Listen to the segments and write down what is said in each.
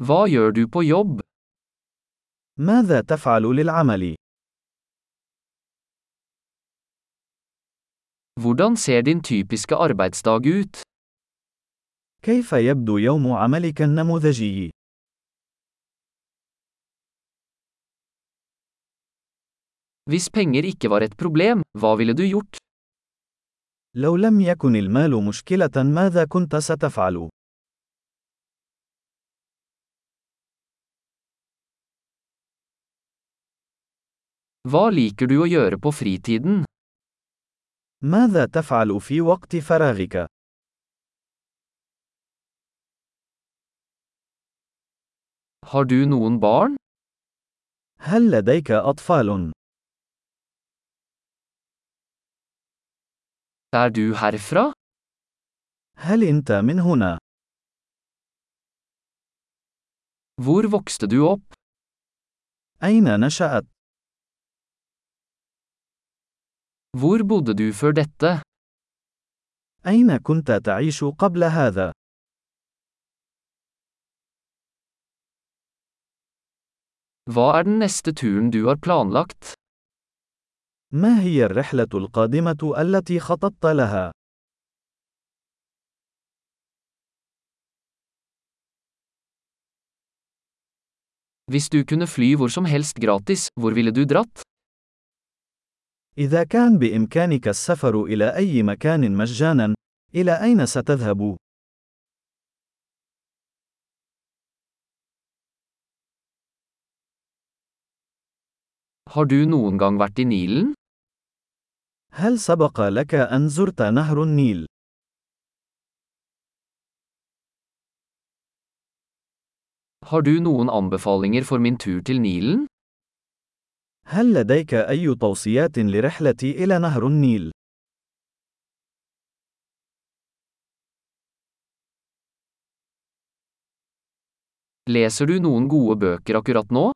Hva gjør du på jobb? ماذا تفعل للعمل؟ Hvordan ser din typiske arbeidsdag ut? كيف يبدو يوم عملك النموذجي؟ Hvis penger ikke var et problem, hva ville du gjort? لو لم يكن المال مشكلة ماذا كنت ستفعل؟ Hva liker du å gjøre på fritiden? ماذا تفعل في وقت فراغك؟ Har du noen barn? هل لديك أطفال؟ Er du herfra? هل أنت من هنا؟ Hvor vokste du opp? أين نشأت؟ Hvor bodde du før dette? أين كنت تعيش قبل هذا؟ Hva er den neste turen du har planlagt? ما هي الرحلة القادمة التي خططت لها؟ Hvis du kunne fly hvor som helst gratis, hvor ville du dratt? إذا كان بإمكانك السفر إلى أي مكان مجانا، إلى أين ستذهب؟ Har du noen gang vært i Nilen? هل سبق لك أن زرت نهر النيل؟ Har du noen anbefalinger for min tur til Nilen? هل لديك أي توصيات لرحلتي إلى نهر النيل؟ Leser du noen gode bøker akkurat nå?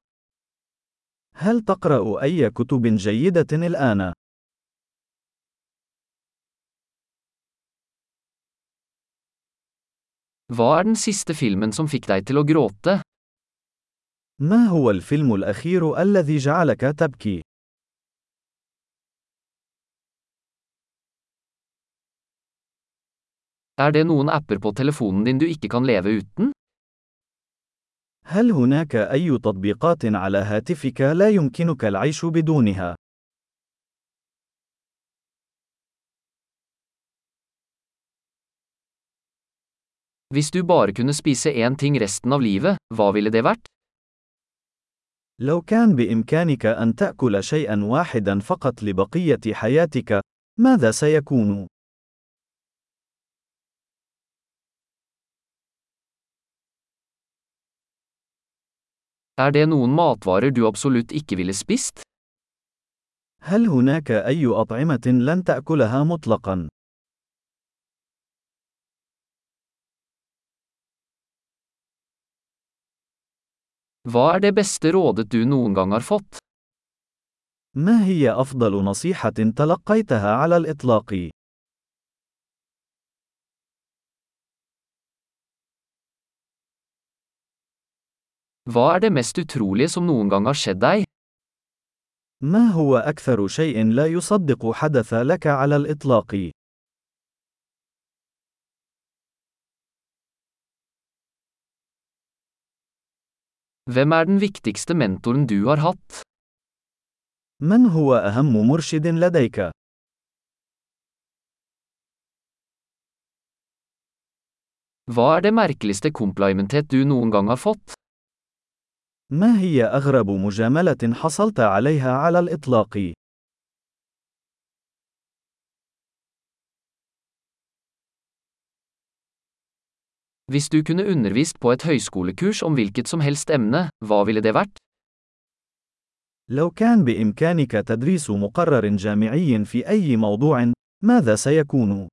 هل تقرأ أي كتب جيدة الآن؟ Hva er den siste filmen som fikk deg til å gråte? ما هو الفيلم الأخير الذي جعلك تبكي؟ Er det noen apper på telefonen din du ikke kan leve uten? هل هناك أي تطبيقات على هاتفك لا يمكنك العيش بدونها؟ Hvis du bare kunne spise én ting resten av livet, hva ville det vært? لو كان بإمكانك أن تأكل شيئا واحدا فقط لبقية حياتك، ماذا سيكون؟ Er det noen matvarer du absolutt ikke ville spist? هل هناك أي أطعمة لن تأكلها مطلقا؟ Hva er det beste rådet du noen gang har fått? ما هي أفضل نصيحة تلقيتها على الإطلاق؟ Hva er det mest utrolige som noen gang har skjedd deg? ما هو أكثر شيء لا يصدق حدث لك على الإطلاق؟ Hvem er den viktigste mentoren du har hatt? من هو أهم مرشد لديك؟ Hva er det merkeligste komplimentet du noen gang har fått? ما هي أغرب مجاملة حصلت عليها على الإطلاق؟ Hvis du kunne undervist på et høyskolekurs om hvilket som helst emne, hva ville det vært? لو كان بإمكانك تدريس مقرر جامعي في أي موضوع، ماذا سيكون؟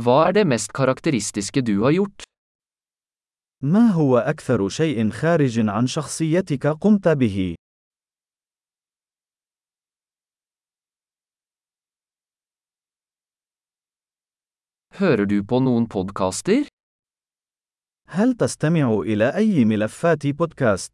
Hva er det mest karakteristiske du har gjort? ما هو أكثر شيء خارج عن شخصيتك قمت به؟ Hører du på noen podkaster? هل تستمع إلى أي ملفات بودكاست؟